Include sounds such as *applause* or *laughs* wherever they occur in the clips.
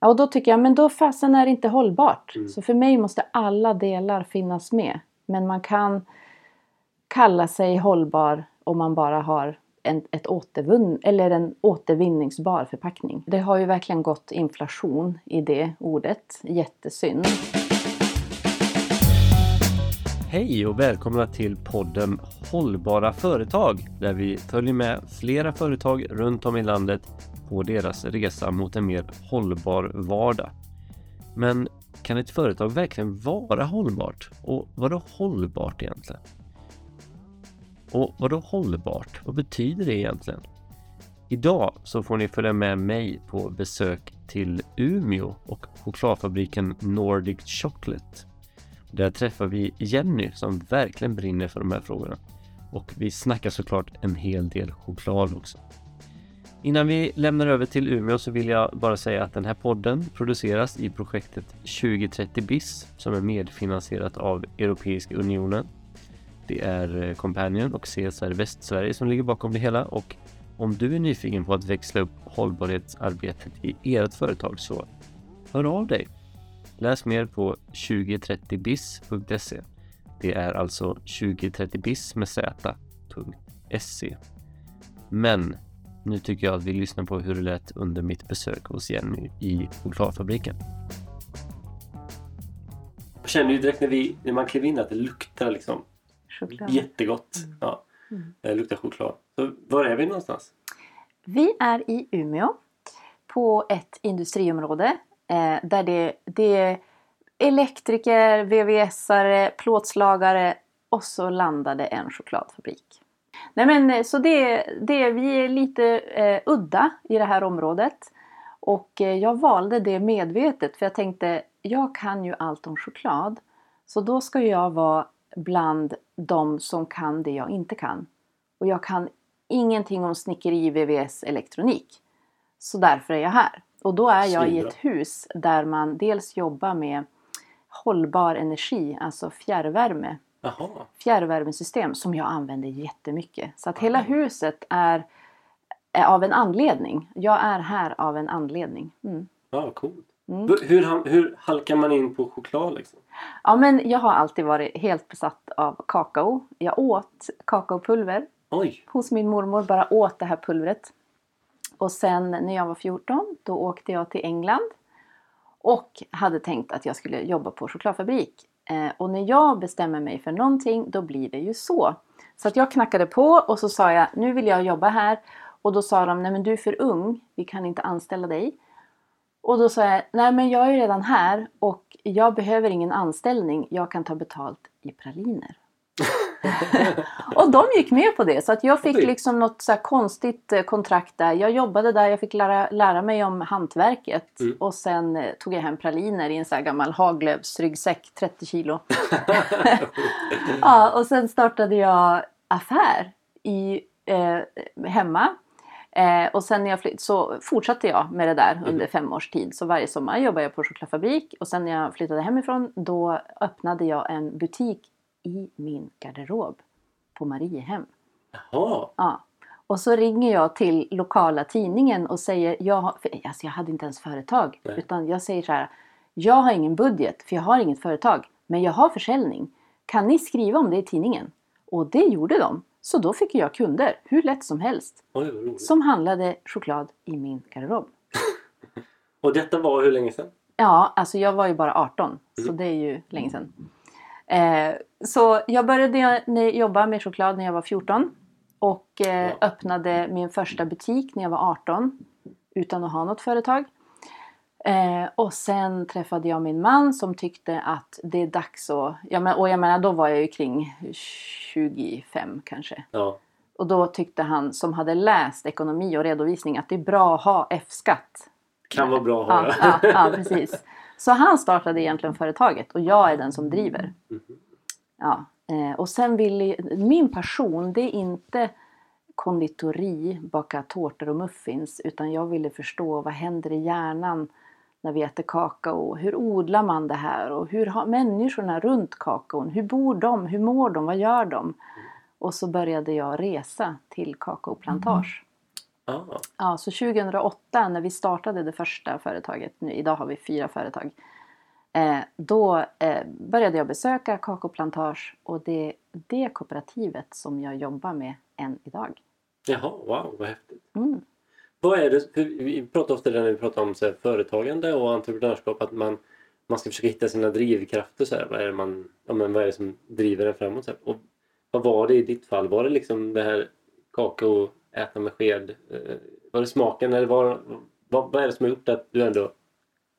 Ja, och då tycker jag, men då fasen är det inte hållbart. Mm. Så för mig måste alla delar finnas med. Men man kan kalla sig hållbar om man bara har en, ett återvunn, eller en återvinningsbar förpackning. Det har ju verkligen gått inflation i det ordet. Jättesynd. Hej och välkomna till podden Hållbara företag där vi följer med flera företag runt om i landet på deras resa mot en mer hållbar vardag. Men kan ett företag verkligen vara hållbart? Och vad är hållbart egentligen? Och vad är hållbart? Vad betyder det egentligen? Idag så får ni följa med mig på besök till Umeå och chokladfabriken Nordic Chocolate. Där träffar vi Jenny som verkligen brinner för de här frågorna. Och vi snackar såklart en hel del choklad också. Innan vi lämnar över till Umeå så vill jag bara säga att den här podden produceras i projektet 2030 BIS som är medfinansierat av Europeiska Unionen. Det är eh, Companion och CSR Västsverige som ligger bakom det hela och om du är nyfiken på att växla upp hållbarhetsarbetet i ert företag så hör av dig. Läs mer på 2030bis.se. Det är alltså 2030bis med z.se. Men nu tycker jag att vi lyssnar på hur det lät under mitt besök hos Jenny i chokladfabriken. Jag känner ju direkt när, vi, när man klev in att det luktar liksom Choklad. jättegott. Ja, Mm. det luktar choklad. Så var är vi någonstans? Vi är i Umeå på ett industriområde eh, där det, det är elektriker, VVS-are, plåtslagare och så landade en chokladfabrik. Nej men eh, så det, det, vi är lite eh, udda i det här området och eh, jag valde det medvetet för jag tänkte jag kan ju allt om choklad så då ska jag vara bland de som kan det jag inte kan. Och jag kan ingenting om snickeri, VVS, elektronik. Så därför är jag här. Och då är jag i ett hus där man dels jobbar med hållbar energi, alltså fjärrvärme. Jaha, Fjärrvärmesystem som jag använder jättemycket. Så att hela huset är, är av en anledning. Jag är här av en anledning. Mm. ja, coolt. Mm. Hur, hur, hur halkar man in på choklad liksom? Ja men jag har alltid varit helt besatt av kakao. Jag åt kakaopulver Oj, hos min mormor, bara åt det här pulvret. Och sen när jag var 14 då åkte jag till England och hade tänkt att jag skulle jobba på chokladfabrik. Eh, och när jag bestämmer mig för någonting då blir det ju så. Så att jag knackade på och så sa jag nu vill jag jobba här. Och då sa de nej men du är för ung, vi kan inte anställa dig. Och då sa jag nej men jag är ju redan här och jag behöver ingen anställning, jag kan ta betalt i praliner. *laughs* och de gick med på det så att jag fick liksom något så konstigt eh, kontrakt där. Jag jobbade där, jag fick lära, lära mig om hantverket Mm. och sen eh, tog jag hem praliner i en så här gammal Haglöfsryggsäck, 30 kilo. *laughs* ja, och sen startade jag affär i, eh, hemma. Eh, och sen när jag flytt, så fortsatte jag med det där under fem års tid. Så varje sommar jobbade jag på chokladfabrik och sen när jag flyttade hemifrån då öppnade jag en butik i min garderob på Mariehem. jaha. Ja. Och så ringer jag till lokala tidningen och säger, jag, har, för, alltså jag hade inte ens företag. Nej. Utan jag säger så här, jag har ingen budget för jag har inget företag. Men jag har försäljning. Kan ni skriva om det i tidningen? Och det gjorde de. Så då fick jag kunder, hur lätt som helst. Oj. Som handlade choklad i min garderob. *laughs* Och detta var hur länge sedan? Ja, alltså jag var ju bara 18. Så Mm. det är ju länge sedan. Eh, så jag började jobba med choklad när jag var 14. Och eh, Ja. öppnade min första butik när jag var 18. Utan att ha något företag. Eh, och sen träffade jag min man som tyckte att det är dags att... Ja, men, och jag menar då var jag ju kring 25 kanske. Ja, Och då tyckte han som hade läst ekonomi och redovisning att det är bra att ha F-skatt. kan vara bra att Ja, höra. ja, ja, precis. *laughs* Så han startade egentligen företaget och jag är den som driver. Mhm. Ja. eh, Och sen vill min passion det är inte konditori, baka tårtor och muffins utan jag ville förstå vad händer i hjärnan när vi äter kakao. Hur odlar man det här och hur har människorna runt kakaon, hur bor de, hur mår de, vad gör de? Och så började jag resa till kakaoplantage. Ah, Ja, så 2008 när vi startade det första företaget, nu, idag har vi fyra företag, eh, då eh, började jag besöka Kakoplantage och det är det kooperativet som jag jobbar med än idag. jaha, wow, vad häftigt. Mm. Vad är det, vi pratar ofta när vi pratar om så här, företagande och entreprenörskap att man, man ska försöka hitta sina drivkrafter. Så här, vad, är det man, ja, men vad är det som driver en framåt? Så här. Och vad var det i ditt fall? Var det liksom det här kakao, äta med sked? Eh, var det smaken eller var, vad, vad är det som har gjort att du ändå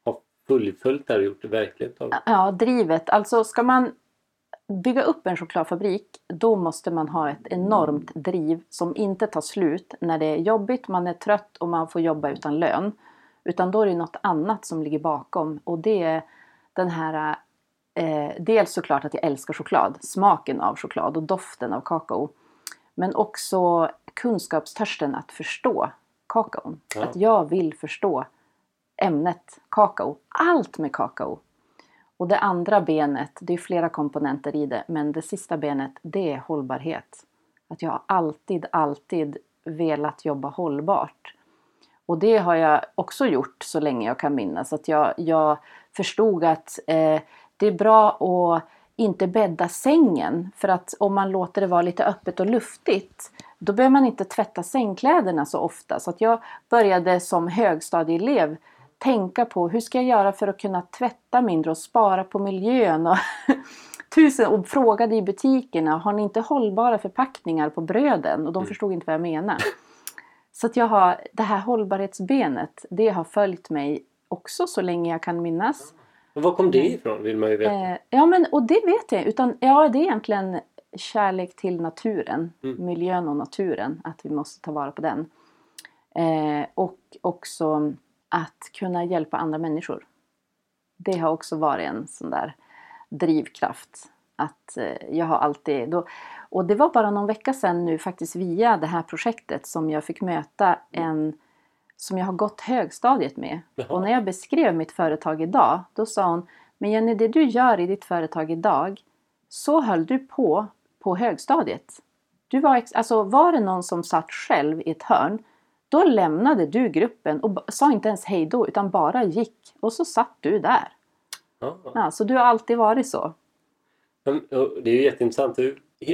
har fullföljt det här och gjort det verkligt? Ja, drivet. Alltså ska man bygga upp en chokladfabrik då måste man ha ett enormt driv som inte tar slut när det är jobbigt, man är trött och man får jobba utan lön. Utan då är det något annat som ligger bakom och det är den här eh, Dels såklart att jag älskar choklad, smaken av choklad och doften av kakao. Men också kunskapstörsten att förstå kakaon. Ja. Att jag vill förstå ämnet kakao. Allt med kakao. Och det andra benet, det är flera komponenter i det, men det sista benet det är hållbarhet. Att jag har alltid, alltid velat jobba hållbart. Och det har jag också gjort så länge jag kan minnas. Att jag, jag förstod att eh, det är bra att inte bädda sängen. För att om man låter det vara lite öppet och luftigt då behöver man inte tvätta sängkläderna så ofta. Så att jag började som högstadieelev tänka på hur ska jag göra för att kunna tvätta mindre och spara på miljön. Och, *laughs* tusen, och frågade i butikerna, har ni inte hållbara förpackningar på bröden? Och de förstod inte vad jag menade. Så att jag har, det här hållbarhetsbenet, det har följt mig också så länge jag kan minnas. Och var kom det ifrån vill man ju veta. Eh, ja men och det vet jag utan ja det är egentligen kärlek till naturen, Mm. miljön och naturen, att vi måste ta vara på den. Eh, och också att kunna hjälpa andra människor. Det har också varit en sån där drivkraft. Att eh, jag har alltid, då, och det var bara någon vecka sedan nu faktiskt via det här projektet som jag fick möta en som jag har gått högstadiet med. Jaha. Och när jag beskrev mitt företag idag, då sa hon Men Jenny, det du gör i ditt företag idag, så höll du på på högstadiet. Du var, alltså, var det någon som satt själv i ett hörn, då lämnade du gruppen och sa inte ens hej då, utan bara gick. Och så satt du där. Ja. Ja, så du har alltid varit så. Det är ju jätteintressant.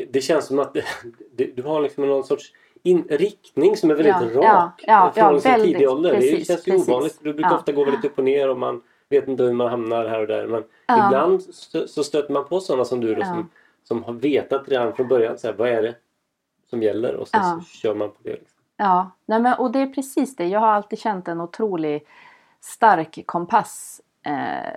Det känns som att *laughs* du, har liksom någon sorts inriktning som är väldigt Ja, rak. ja, ja, från ja, sin väldigt, tidiga ålder. det precis, känns ju precis. ovanligt. Du brukar Ja. ofta gå väldigt upp och ner och man vet inte hur man hamnar här och där. Men Ja. ibland så, så stöter man på sådana som du då, Ja. som, som har vetat redan från början så här, vad är det som gäller och så, Ja. så kör man på det. Liksom. Ja, nej men, och det är precis det. Jag har alltid känt en otrolig stark kompass. Eh,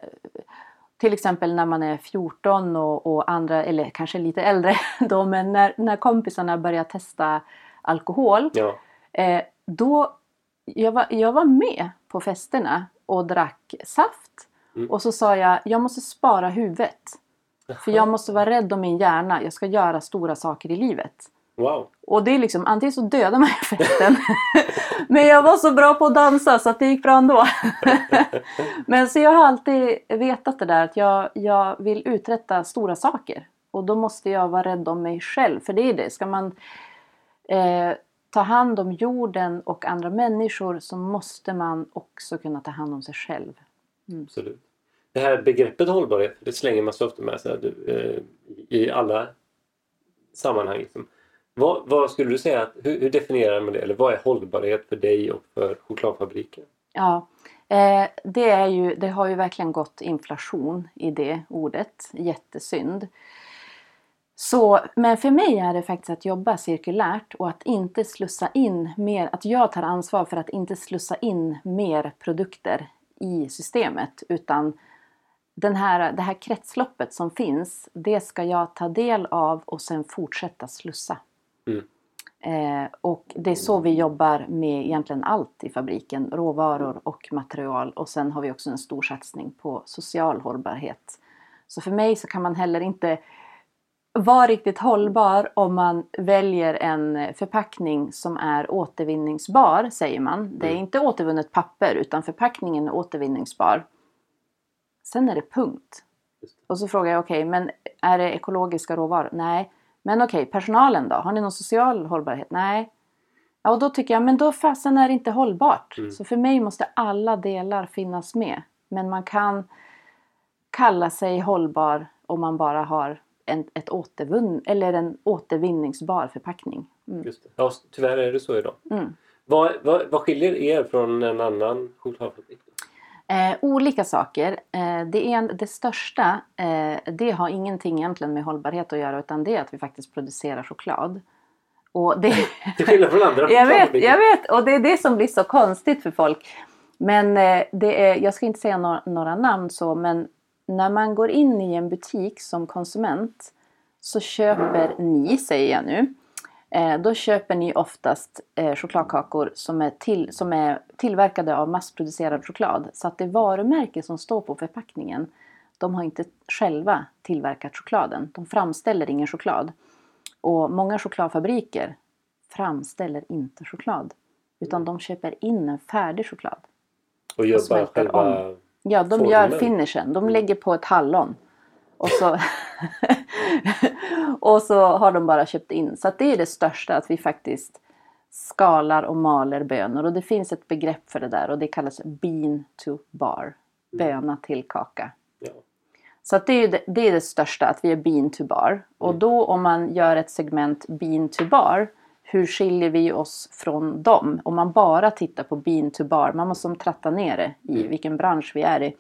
till exempel när man är 14 och, och andra, eller kanske lite äldre *laughs* då, men när, när kompisarna börjar testa alkohol. Ja. Eh, då, jag var, jag var med på festerna och drack saft. Mm. Och så sa jag, jag måste spara huvudet. För jag måste vara rädd om min hjärna. Jag ska göra stora saker i livet. Wow. Och det är liksom, antingen så dödar man i festen. *laughs* Men jag var så bra på att dansa så att det gick bra ändå. *laughs* Men så jag har alltid vetat det där att jag, jag vill uträtta stora saker. Och då måste jag vara rädd om mig själv. För det är det. Ska man eh, ta hand om jorden och andra människor så måste man också kunna ta hand om sig själv. Absolut. Det här begreppet hållbarhet, det slänger man så ofta med sig du, eh, i alla sammanhang. Liksom. Vad, vad skulle du säga, hur, hur definierar man det? Eller vad är hållbarhet för dig och för chokladfabriken? Ja, eh, det, är ju, det har ju verkligen gått inflation i det ordet. Jättesynd. Så, men för mig är det faktiskt att jobba cirkulärt och att inte slussa in mer, att jag tar ansvar för att inte slussa in mer produkter i systemet utan den här, det här kretsloppet som finns, det ska jag ta del av och sen fortsätta slussa. Mm. Eh, och det är så vi jobbar med egentligen allt i fabriken. Råvaror och material. Och sen har vi också en stor satsning på social hållbarhet. Så för mig så kan man heller inte vara riktigt hållbar om man väljer en förpackning som är återvinningsbar, säger man. Det är Mm. inte återvunnet papper utan förpackningen är återvinningsbar. Sen är det punkt. Det. Och så frågar jag, okej, men är det ekologiska råvaror? Nej. Men okej, personalen då? Har ni någon social hållbarhet? Nej. Ja, och då tycker jag, men då fasen är det inte hållbart. Mm. Så för mig måste alla delar finnas med. Men man kan kalla sig hållbar om man bara har en, ett återvunn, eller en återvinningsbar förpackning. Mm. Ja, tyvärr är det så idag. Mm. Vad, vad, vad skiljer er från en annan chokladfabrik? Eh, olika saker. Eh, det, är, det största, eh, det har ingenting egentligen med hållbarhet att göra utan det är att vi faktiskt producerar choklad. Och det, *laughs* Till skillnad från andra jag vet, jag vet! Och det är det som blir så konstigt för folk. Men eh, det är, jag ska inte säga några, några namn så, men när man går in i en butik som konsument så köper ni, säger jag nu, då köper ni oftast eh, chokladkakor som är, till, som är tillverkade av massproducerad choklad. Så att det varumärke som står på förpackningen, de har inte själva tillverkat chokladen. De framställer ingen choklad. Och många chokladfabriker framställer inte choklad. Utan de köper in en färdig choklad. Och gör bara smälter själva... Ja, de Formen. gör finishen. De lägger på ett hallon. Och så, *laughs* *laughs* *laughs* och så har de bara köpt in. Så det är det största, att vi faktiskt skalar och maler bönor. Och det finns ett begrepp för det där och det kallas bean to bar. Böna till kaka. Ja. Så det, är det, det är det största, att vi är bean to bar. Och då om man gör ett segment bean to bar, hur skiljer vi oss från dem? Om man bara tittar på bean to bar, man måste som tratta ner det i vilken bransch vi är i.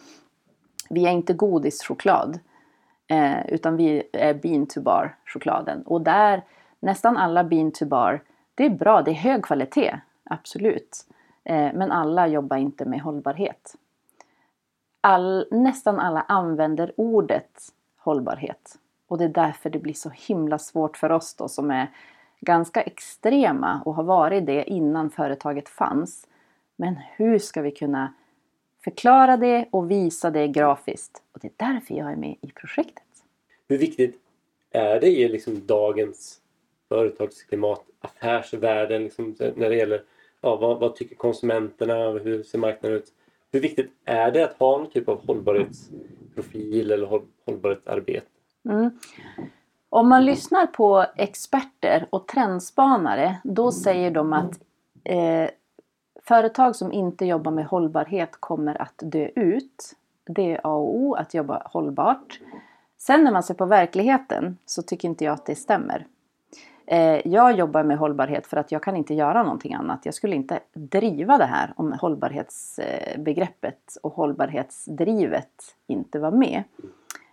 Vi är inte godischoklad, eh, utan vi är bean to bar chokladen. Och där, nästan alla bean to bar, det är bra, det är hög kvalitet, absolut. Eh, men alla jobbar inte med hållbarhet all, nästan alla använder ordet hållbarhet. Och det är därför det blir så himla svårt för oss då som är ganska extrema och har varit det innan företaget fanns. Men hur ska vi kunna förklara det och visa det grafiskt? Och det är därför jag är med i projektet. Hur viktigt är det i liksom dagens företagsklimat, affärsvärlden, liksom, när det gäller ja, vad, vad tycker konsumenterna, hur ser marknaden ut? Hur viktigt är det att ha någon typ av hållbarhetsprofil eller håll, hållbarhetsarbete? Mm. Om man lyssnar på experter och trendspanare då säger de att eh, företag som inte jobbar med hållbarhet kommer att dö ut. Det är A och O att jobba hållbart. Sen när man ser på verkligheten så tycker inte jag att det stämmer. Eh, jag jobbar med hållbarhet för att jag kan inte göra någonting annat. Jag skulle inte driva det här om hållbarhetsbegreppet och hållbarhetsdrivet inte var med.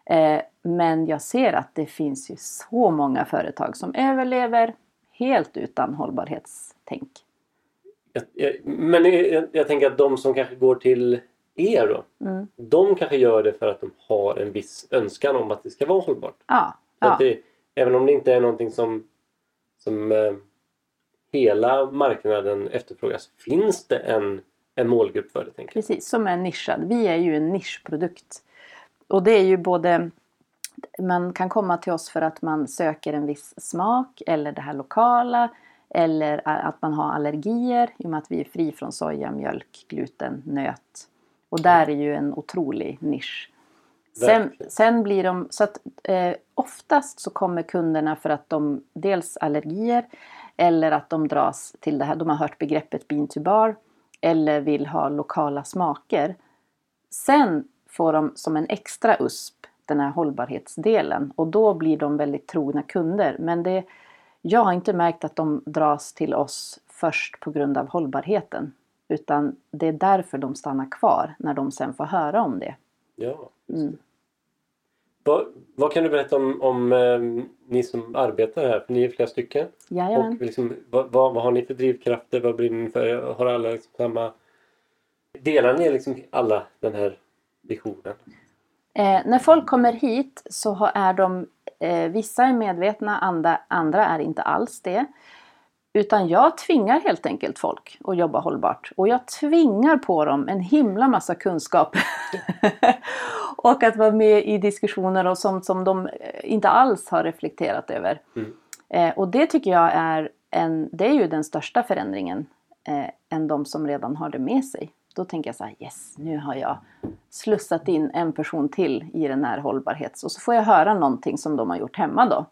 Eh, men jag ser att det finns ju så många företag som överlever helt utan hållbarhetstänk. Jag, jag, men jag, jag tänker att de som kanske går till er då, Mm. de kanske gör det för att de har en viss önskan om att det ska vara hållbart. Ja, ja. Det, även om det inte är någonting som, som eh, hela marknaden efterfrågar så finns det en, en målgrupp för det. Tänker jag. Precis, som är nischad. Vi är ju en nischprodukt. Och det är ju både man kan komma till oss för att man söker en viss smak eller det här lokala eller att man har allergier i och med att vi är fri från soja, mjölk, gluten, nöt. Och där är ju en otrolig nisch. Sen, sen blir de, så att eh, oftast så kommer kunderna för att de dels allergier eller att de dras till det här, de har hört begreppet bean to bar eller vill ha lokala smaker. Sen får de som en extra USP den här hållbarhetsdelen och då blir de väldigt trogna kunder. Men det, jag har inte märkt att de dras till oss först på grund av hållbarheten. Utan det är därför de stannar kvar när de sen får höra om det. Ja, Mm. Vad, vad kan du berätta om, om eh, ni som arbetar här? För ni är flera stycken. Jajamän. Och liksom, vad, vad, vad har ni för drivkrafter? Vad brinner ni för? Har alla liksom samma... Delar ni liksom alla den här visionen? Eh, när folk kommer hit så har, är de, eh, vissa är medvetna, andra, andra är inte alls det. Utan jag tvingar helt enkelt folk att jobba hållbart. Och jag tvingar på dem en himla massa kunskap. *laughs* och att vara med i diskussioner och sånt som de eh, inte alls har reflekterat över. Mm. Eh, och det tycker jag är, en, det är ju den största förändringen eh, än de som redan har det med sig. Då tänker jag så här, yes, nu har jag slussat in en person till i den här hållbarhets... Och så får jag höra någonting som de har gjort hemma då.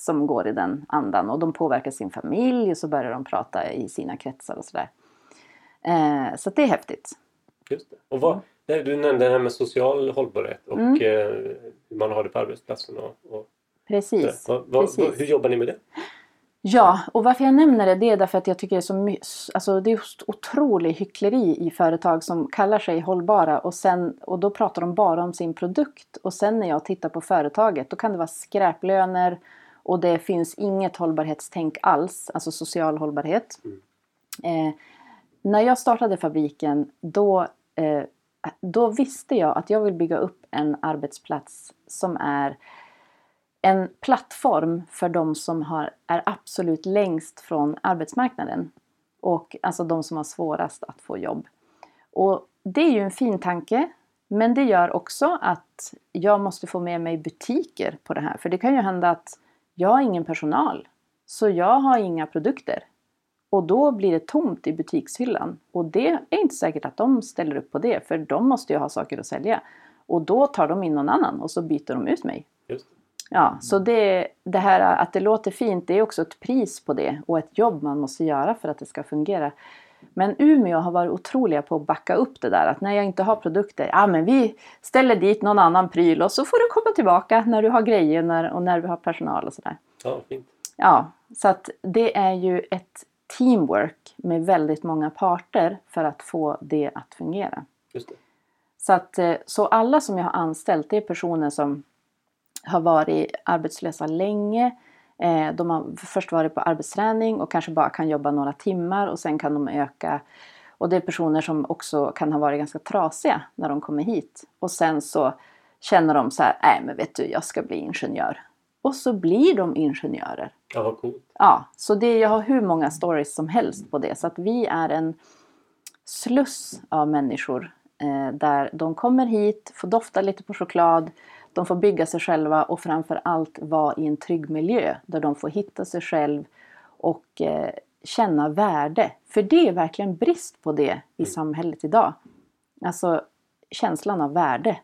som går i den andan och de påverkar sin familj och så börjar de prata i sina kretsar och sådär. Eh, så det är häftigt. Just det. Och vad, nej, du nämnde det här med social hållbarhet och Mm. eh, hur man har det på arbetsplatsen. Och, och Precis. så. vad, vad, precis. vad, hur jobbar ni med det? Ja, och varför jag nämner det, det är därför att jag tycker det är så alltså det är otrolig hyckleri i företag som kallar sig hållbara och, sen, och då pratar de bara om sin produkt. Och sen när jag tittar på företaget då kan det vara skräplöner och det finns inget hållbarhetstänk alls, alltså social hållbarhet. Eh, när jag startade fabriken då, eh, då visste jag att jag vill bygga upp en arbetsplats som är en plattform för de som har, är absolut längst från arbetsmarknaden. Och alltså de som har svårast att få jobb. Och det är ju en fin tanke. Men det gör också att jag måste få med mig butiker på det här. För det kan ju hända att jag har ingen personal. Så jag har inga produkter. Och då blir det tomt i butikshyllan. Och det är inte säkert att de ställer upp på det. För de måste ju ha saker att sälja. Och då tar de in någon annan och så byter de ut mig. Ja, så det, det här att det låter fint, det är också ett pris på det och ett jobb man måste göra för att det ska fungera. Men Umeå har varit otroliga på att backa upp det där att när jag inte har produkter, ja men vi ställer dit någon annan pryl och så får du komma tillbaka när du har grejer när, och när du har personal och sådär. Ja, fint. Ja, så att det är ju ett teamwork med väldigt många parter för att få det att fungera. Just det. Så, att, eh, så alla som jag har anställt det är personer som har varit arbetslösa länge. Eh, De har först varit på arbetsträning och kanske bara kan jobba några timmar och sen kan de öka. Och det är personer som också kan ha varit ganska trasiga när de kommer hit. Och sen så känner de så här, nej men vet du, jag ska bli ingenjör. Och så blir de ingenjörer. Ja, vad coolt. Ja, så det, jag har hur många stories som helst på det. Så att vi är en sluss av människor eh, där de kommer hit, får dofta lite på choklad, de får bygga sig själva och framför allt vara i en trygg miljö där de får hitta sig själv och eh, känna värde. För det är verkligen brist på det i samhället idag. Alltså känslan av värde.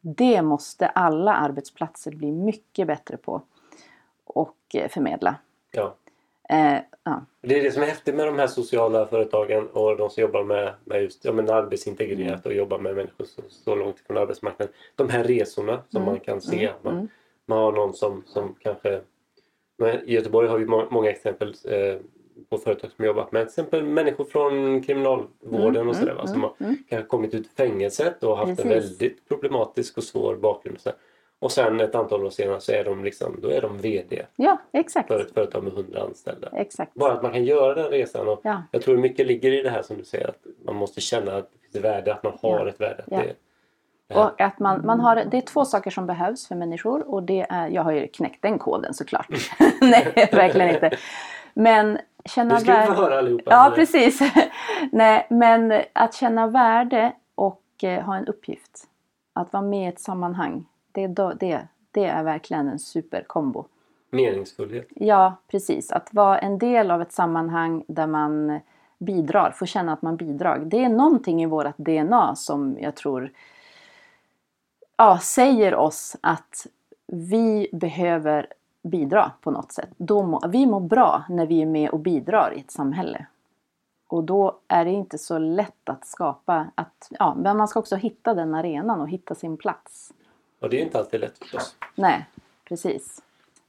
Det måste alla arbetsplatser bli mycket bättre på och eh, förmedla. Ja. Eh, ja. Det är det som är häftigt med de här sociala företagen och de som jobbar med, med just ja, men arbetsintegrerat och jobbar med människor som står långt ifrån arbetsmarknaden. De här resorna som Mm. man kan se. Mm. Man, Mm. man har någon som, som kanske... I Göteborg har vi må, många exempel eh, på företag som jobbat med till exempel människor från kriminalvården Mm, och sådär. mm, som har mm. kanske kommit ut fängelset och haft en Precis. väldigt problematisk och svår bakgrund. Och, så. Och sen ett antal år senare så är de, liksom, då är de VD Ja, exakt. för ett företag med 100 anställda. Exakt. Bara att man kan göra den resan. Och Ja. Jag tror mycket ligger i det här som du säger att man måste känna att det finns värde, att man har Ja. ett värde. Att. Det, det. Och att man, man har, det är två saker som behövs för människor och det är, jag har ju knäckt den koden såklart. *laughs* Nej, verkligen inte. Men känna Nu ska vi få värde. höra allihopa. Ja, precis. *laughs* Nej, men att känna värde och eh, ha en uppgift. Att vara med i ett sammanhang. Det, det, det är verkligen en superkombo. Meningsfullhet. Ja, precis. Att vara en del av ett sammanhang där man bidrar, får känna att man bidrar. Det är någonting i vårt DNA som jag tror ja, säger oss att vi behöver bidra på något sätt. Må, vi mår bra när vi är med och bidrar i ett samhälle. Och då är det inte så lätt att skapa att, ja, men man ska också hitta den arenan och hitta sin plats. Och det är inte alltid lätt förstås. Nej, precis.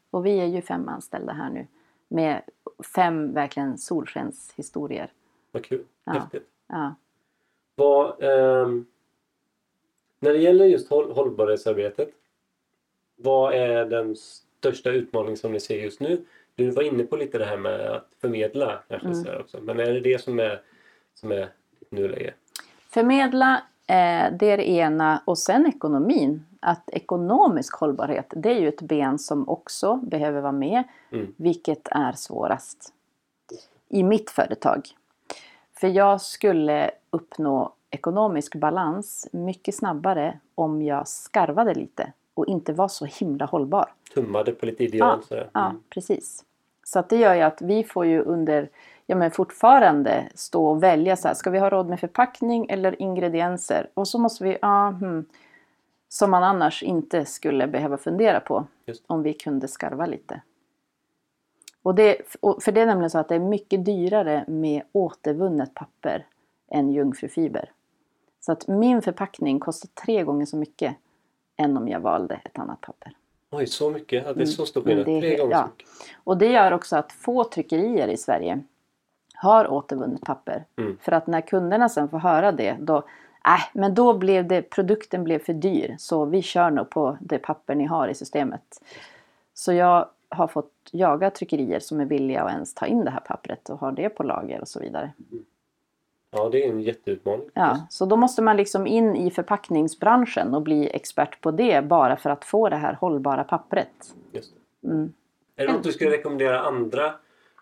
Och vi är ju fem anställda här nu med fem verkligen solskenshistorier. Vad kul. Ja. Häftigt. Ja. Vad, ehm, när det gäller just håll, hållbarhetsarbetet. Vad är den största utmaning som ni ser just nu? Du var inne på lite det här med att förmedla kanske Mm. också. Men är det det som är, som är ditt nuläge? Förmedla, eh, det är det ena. Och sen ekonomin. Att ekonomisk hållbarhet, det är ju ett ben som också behöver vara med. Mm. Vilket är svårast i mitt företag. För jag skulle uppnå ekonomisk balans mycket snabbare om jag skarvade lite och inte var så himla hållbar. Tummade på lite ideal. Ja, sådär. Ja, Mm. precis. Så att det gör ju att vi får ju under, ja men fortfarande stå och välja så här, ska vi ha råd med förpackning eller ingredienser? Och så måste vi, ja, hmm, som man annars inte skulle behöva fundera på Just. om vi kunde skarva lite. Och det, för det är nämligen så att det är mycket dyrare med återvunnet papper än jungfrufiber. Så att min förpackning kostar tre gånger så mycket än om jag valde ett annat papper. Oj, så mycket? Att det är så stor Mm, skillnad? det är Tre gånger ja. så mycket? Och det gör också att få tryckerier i Sverige har återvunnet papper. Mm. För att när kunderna sen får höra det, då, äh, men då blev det, produkten blev för dyr. Så vi kör nog på det papper ni har i systemet. Så jag har fått jaga tryckerier som är villiga att ens ta in det här pappret och ha det på lager och så vidare. Ja, det är en jätteutmaning. Ja, så då måste man liksom in i förpackningsbranschen och bli expert på det bara för att få det här hållbara pappret. Just det. Mm. Är det något du skulle rekommendera andra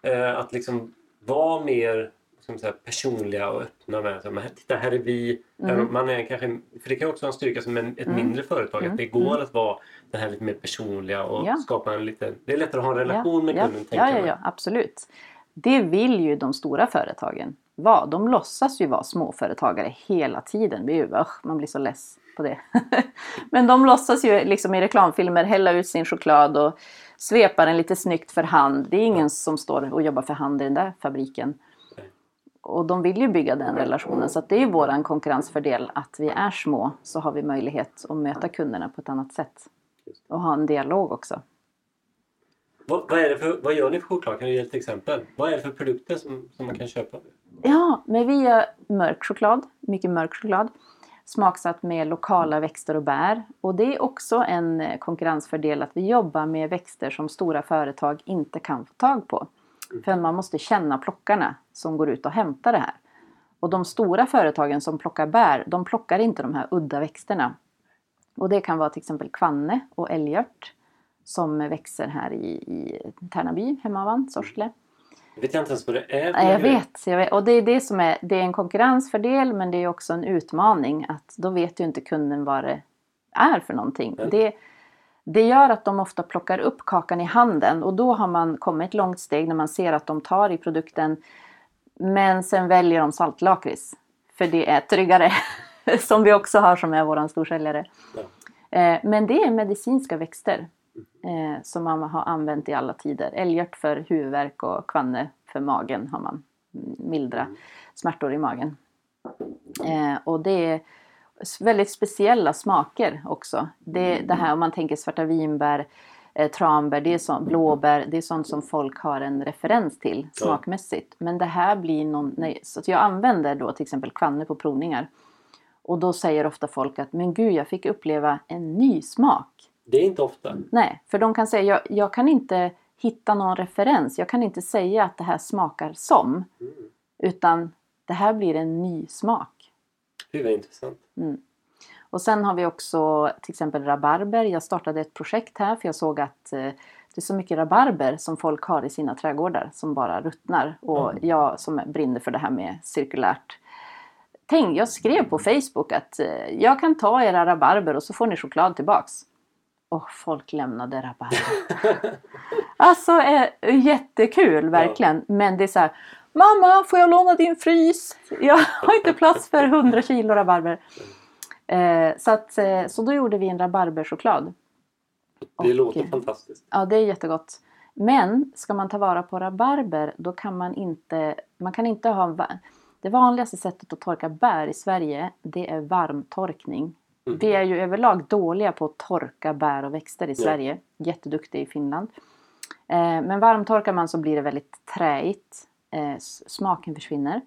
eh, att liksom vara mer man säga, personliga och öppna med? Så, men, titta, här är vi. Mm. man är kanske, för det kan också vara en styrka som en, ett mindre företag. Att det går att vara det här lite mer personliga och Ja. skapa en lite... Det är lättare att ha en relation med ja, kunden. tänker ja, ja, jag. ja, absolut. Det vill ju de stora företagen vara. De låtsas ju vara småföretagare hela tiden. Det är ju, usch, man blir så less på det. *laughs* Men de låtsas ju liksom i reklamfilmer hälla ut sin choklad och svepa den lite snyggt för hand. Det är ingen som står och jobbar för hand i den där fabriken. Och de vill ju bygga den relationen så det är ju våran konkurrensfördel att vi är små så har vi möjlighet att möta kunderna på ett annat sätt. Och ha en dialog också. Vad, vad, är det för, vad gör ni för choklad? Kan du ge ett exempel? Vad är det för produkter som, som man kan köpa? Ja, men vi gör mörk choklad, mycket mörk choklad. Smaksatt med lokala växter och bär. Och det är också en eh, konkurrensfördel att vi jobbar med växter som stora företag inte kan få tag på. För man måste känna plockarna som går ut och hämtar det här. Och de stora företagen som plockar bär, de plockar inte de här udda växterna. Och det kan vara till exempel kvanne och älgört som växer här i, i Tärnaby, hemmavan, Sorsele. Vet jag inte ens vad det är. Nej, jag vet, jag vet. Och det är det som är, det är en konkurrensfördel men det är också en utmaning att då vet ju inte kunden vad det är för någonting. Det, det gör att de ofta plockar upp kakan i handen och då har man kommit ett långt steg när man ser att de tar i produkten men sen väljer de saltlakrits. För det är tryggare. *laughs* som vi också har som är våran storsäljare. Ja. Eh, Men det är medicinska växter eh, som man har använt i alla tider. Älgört för huvudvärk och kvanne för magen har man mm, mildra smärtor i magen. Eh, och det är väldigt speciella smaker också. Det, det här om man tänker svarta vinbär, eh, tranbär, det är sånt, blåbär, det är sånt som folk har en referens till smakmässigt. Men det här blir någon, nej, så jag använder då till exempel kvanne på provningar. Och då säger ofta folk att men gud jag fick uppleva en ny smak. Det är inte ofta. Nej, för de kan säga jag, jag kan inte hitta någon referens. Jag kan inte säga att det här smakar som. Mm. Utan det här blir en ny smak. Gud vad intressant. Och sen har vi också till exempel rabarber. Jag startade ett projekt här för jag såg att eh, det är så mycket rabarber som folk har i sina trädgårdar som bara ruttnar. Och Mm. jag som brinner för det här med cirkulärt. Tänk, jag skrev på Facebook att eh, jag kan ta era rabarber och så får ni choklad tillbaks. Och folk lämnade rabarber. *laughs* alltså eh, jättekul verkligen. Men det är så här. Mamma, får jag låna din frys? Jag har inte plats för 100 kilo rabarber. Eh, så, att, eh, så då gjorde vi en rabarberchoklad. Det Och, låter eh, fantastiskt. Ja, det är jättegott. Men ska man ta vara på rabarber då kan man inte, man kan inte ha, det vanligaste sättet att torka bär i Sverige det är varmtorkning. Mm. Vi är ju överlag dåliga på att torka bär och växter i. Sverige. Jätteduktiga i Finland. Eh, men varmtorkar man så blir det väldigt träigt. Eh, smaken försvinner.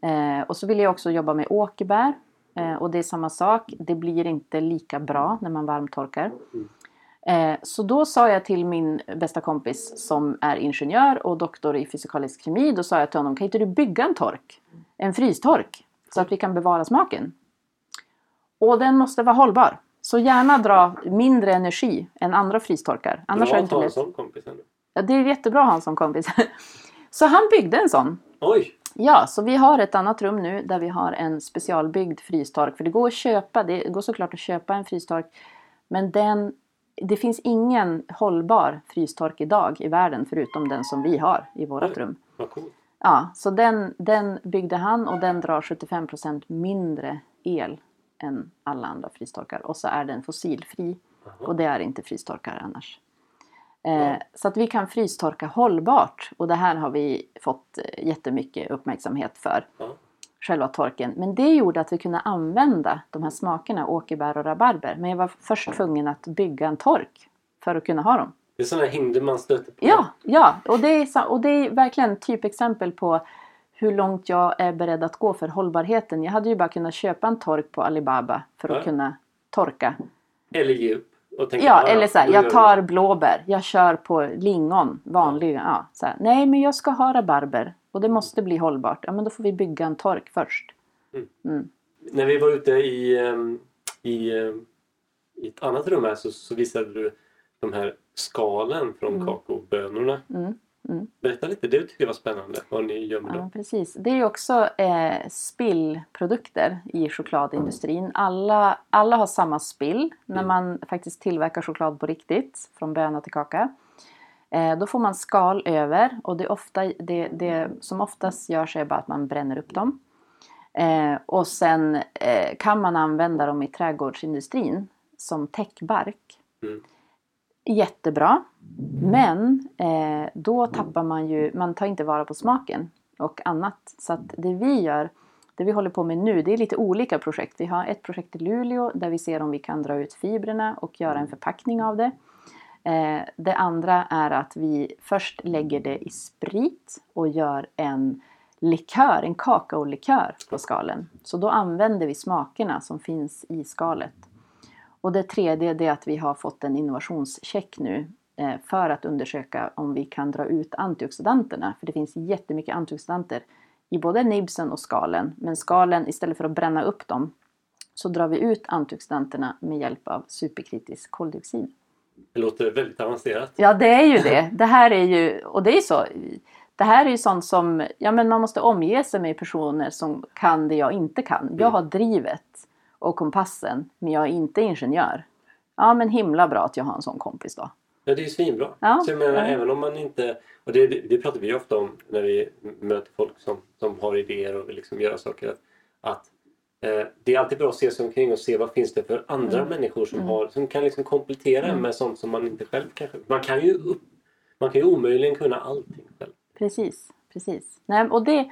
Eh, och så vill jag också jobba med åkerbär. Eh, och det är samma sak. Det blir inte lika bra när man varmtorkar. Eh, så då sa jag till min bästa kompis som är ingenjör och doktor i fysikalisk kemi. Då sa jag till honom, kan inte du bygga en tork? En frystork. Så att vi kan bevara smaken. Och den måste vara hållbar. Så gärna dra mindre energi än andra frystorkar. Annars Bra att ha en sån kompis ändå. Ja, det är jättebra att ha en sån kompis. *laughs* Så han byggde en sån. Oj! Ja, så vi har ett annat rum nu där vi har en specialbyggd frystork. För det går att köpa, det går såklart att köpa en frystork. Men den, det finns ingen hållbar frystork idag i världen förutom den som vi har i vårt rum. Vad coolt. Ja, så den, den byggde han och den drar 75% mindre el än alla andra frystorkar. Och så är den fossilfri. Och det är inte frystorkar annars. Eh, så att vi kan frystorka hållbart och det här har vi fått eh, jättemycket uppmärksamhet för. Själva torken. Men det gjorde att vi kunde använda de här smakerna, åkerbär och rabarber. Men jag var först tvungen att bygga en tork för att kunna ha dem. Det är sådana hinder man stöter på. Ja, ja. Och det är, och det är verkligen typexempel på hur långt jag är beredd att gå för hållbarheten. Jag hade ju bara kunnat köpa en tork på Alibaba för att Ja. kunna torka. Eller. Och tänka, Ja, "Ah, eller så här, jag tar det." blåbär, jag kör på lingon, vanliga. Ja, så här, Nej, men jag ska ha rabarber och det måste bli hållbart. Ja, men då får vi bygga en tork först. När vi var ute i, ehm, i, ehm, i ett annat rum här så, så visade du de här skalen från kakaobönorna. Mm, mm. Berätta lite, det tycker jag var spännande. Vad ni gör med Ja, dem. precis. Det är ju också eh, spillprodukter i chokladindustrin. Alla, alla har samma spill när Mm. man faktiskt tillverkar choklad på riktigt, från böna till kaka. Eh, då får man skal över och det, ofta, det, det som oftast görs är bara att man bränner upp dem. Eh, och sen eh, kan man använda dem i trädgårdsindustrin som täckbark. Mm. Jättebra. Men eh, då tappar man ju, man tar inte vara på smaken och annat. Så att det vi gör, det vi håller på med nu, det är lite olika projekt. Vi har ett projekt i Luleå där vi ser om vi kan dra ut fibrerna och göra en förpackning av det. Eh, det andra är att vi först lägger det i sprit och gör en likör, en kakaolikör på skalen. Så då använder vi smakerna som finns i skalet. Och det tredje det är att vi har fått en innovationscheck nu eh, för att undersöka om vi kan dra ut antioxidanterna. För det finns jättemycket antioxidanter i både nibsen och skalen. Men skalen, istället för att bränna upp dem, så drar vi ut antioxidanterna med hjälp av superkritisk koldioxid. Det låter väldigt avancerat. Ja, det är ju det. Det här är ju, och det är så. Det här är ju sånt som, ja men man måste omge sig med personer som kan det jag inte kan. Jag har drivet och kompassen, men jag är inte ingenjör. Ja, men himla bra att jag har en sån kompis då. Ja, det är ju svinbra. Ja. Så jag menar, Ja. även om man inte... Och det, det, pratar vi ofta om när vi möter folk som, som har idéer och vill liksom göra saker. Att, att eh, det är alltid bra att se sig omkring och se vad finns det för andra Mm. människor som, Mm. har, som kan liksom komplettera Mm. med sånt som man inte själv kanske... Man kan ju, upp, man kan ju omöjligen kunna allting själv. Precis, precis. Nej, och det,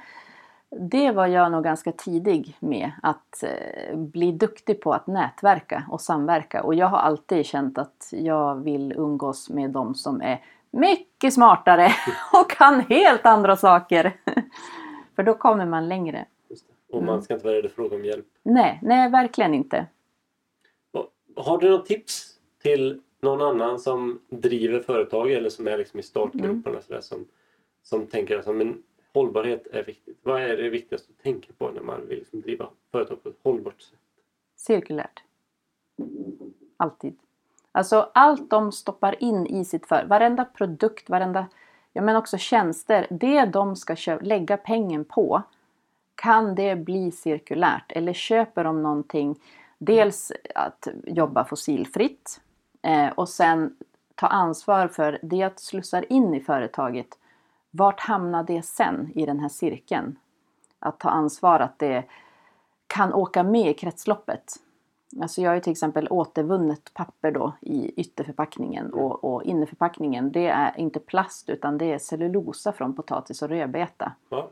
det var jag nog ganska tidig med att eh, bli duktig på att nätverka och samverka. Och jag har alltid känt att jag vill umgås med de som är mycket smartare *laughs* och kan helt andra saker. *laughs* För då kommer man längre. Och Mm. man ska inte vara rädd att fråga om hjälp. Nej, nej verkligen inte. Har du något tips till någon annan som driver företag eller som är liksom i startgroparna sådär, som, som tänker att men hållbarhet är viktigt. Vad är det viktigaste att tänka på när man vill liksom driva företag på ett hållbart sätt? Cirkulärt. Alltid. Alltså allt de stoppar in i sitt företag, varenda produkt, varenda, ja men också tjänster, det de ska lägga pengen på, kan det bli cirkulärt? Eller köper de någonting, dels att jobba fossilfritt eh, och sen ta ansvar för det jag slussar in i företaget. Vart hamnar det sen i den här cirkeln? Att ta ansvar att det kan åka med i kretsloppet. Alltså jag har ju till exempel återvunnet papper då i ytterförpackningen och, och innerförpackningen det är inte plast utan det är cellulosa från potatis och rödbeta. Ja,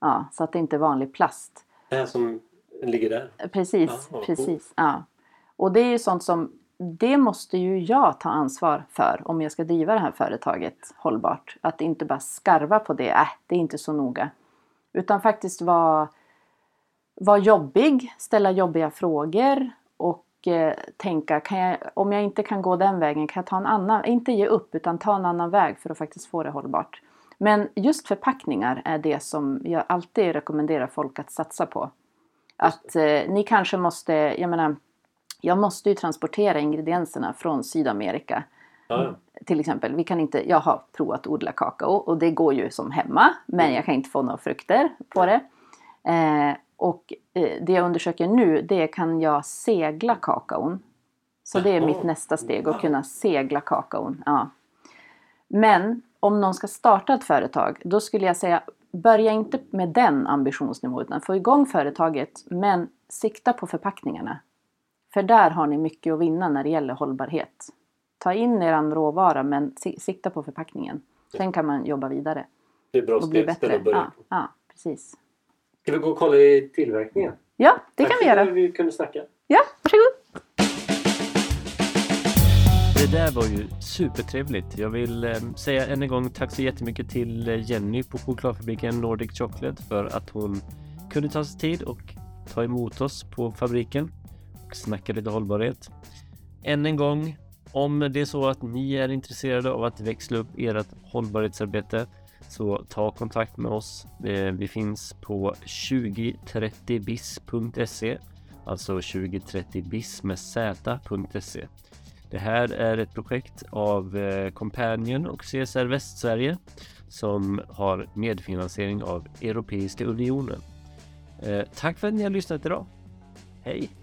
Ja, så att det inte är vanlig plast. det här som ligger där. Precis, Ja, precis. Ja. Och det är ju sånt som det måste ju jag ta ansvar för om jag ska driva det här företaget hållbart. Att inte bara skarva på det, äh, det är inte så noga. Utan faktiskt vara var jobbig, ställa jobbiga frågor och eh, tänka, kan jag, om jag inte kan gå den vägen, kan jag ta en annan, inte ge upp utan ta en annan väg för att faktiskt få det hållbart. Men just förpackningar är det som jag alltid rekommenderar folk att satsa på. Att eh, ni kanske måste, jag menar, jag måste ju transportera ingredienserna från Sydamerika. Ja. Till exempel, vi kan inte, jag har provat att odla kakao och det går ju som hemma. Men jag kan inte få några frukter på det. Eh, och eh, det jag undersöker nu det är kan jag segla kakaon. Så det är mitt nästa steg, att kunna segla kakaon. Ja. Men om någon ska starta ett företag, då skulle jag säga börja inte med den ambitionsnivån utan få igång företaget men sikta på förpackningarna. För där har ni mycket att vinna när det gäller hållbarhet. ta in er råvara men sikta på förpackningen. Sen kan man jobba vidare. Det är bra och bli bättre. Att börja ja, ja, precis. Ska vi gå och kolla i tillverkningen? Ja, det Tack kan vi göra. vi kunde snacka. Ja, varsågod. Det där var ju supertrevligt. Jag vill eh, säga än en gång tack så jättemycket till eh, Jenny på chokladfabriken Nordic Chocolate för att hon kunde ta sig tid och ta emot oss på fabriken och snacka lite hållbarhet. Än en gång, om det är så att ni är intresserade av att växla upp ert hållbarhetsarbete så ta kontakt med oss. Eh, vi finns på 2030bis.se alltså 2030bis med z.se. Det här är ett projekt av eh, Companion och CSR Västsverige som har medfinansiering av Europeiska unionen. Eh, tack för att ni har lyssnat idag. Hej!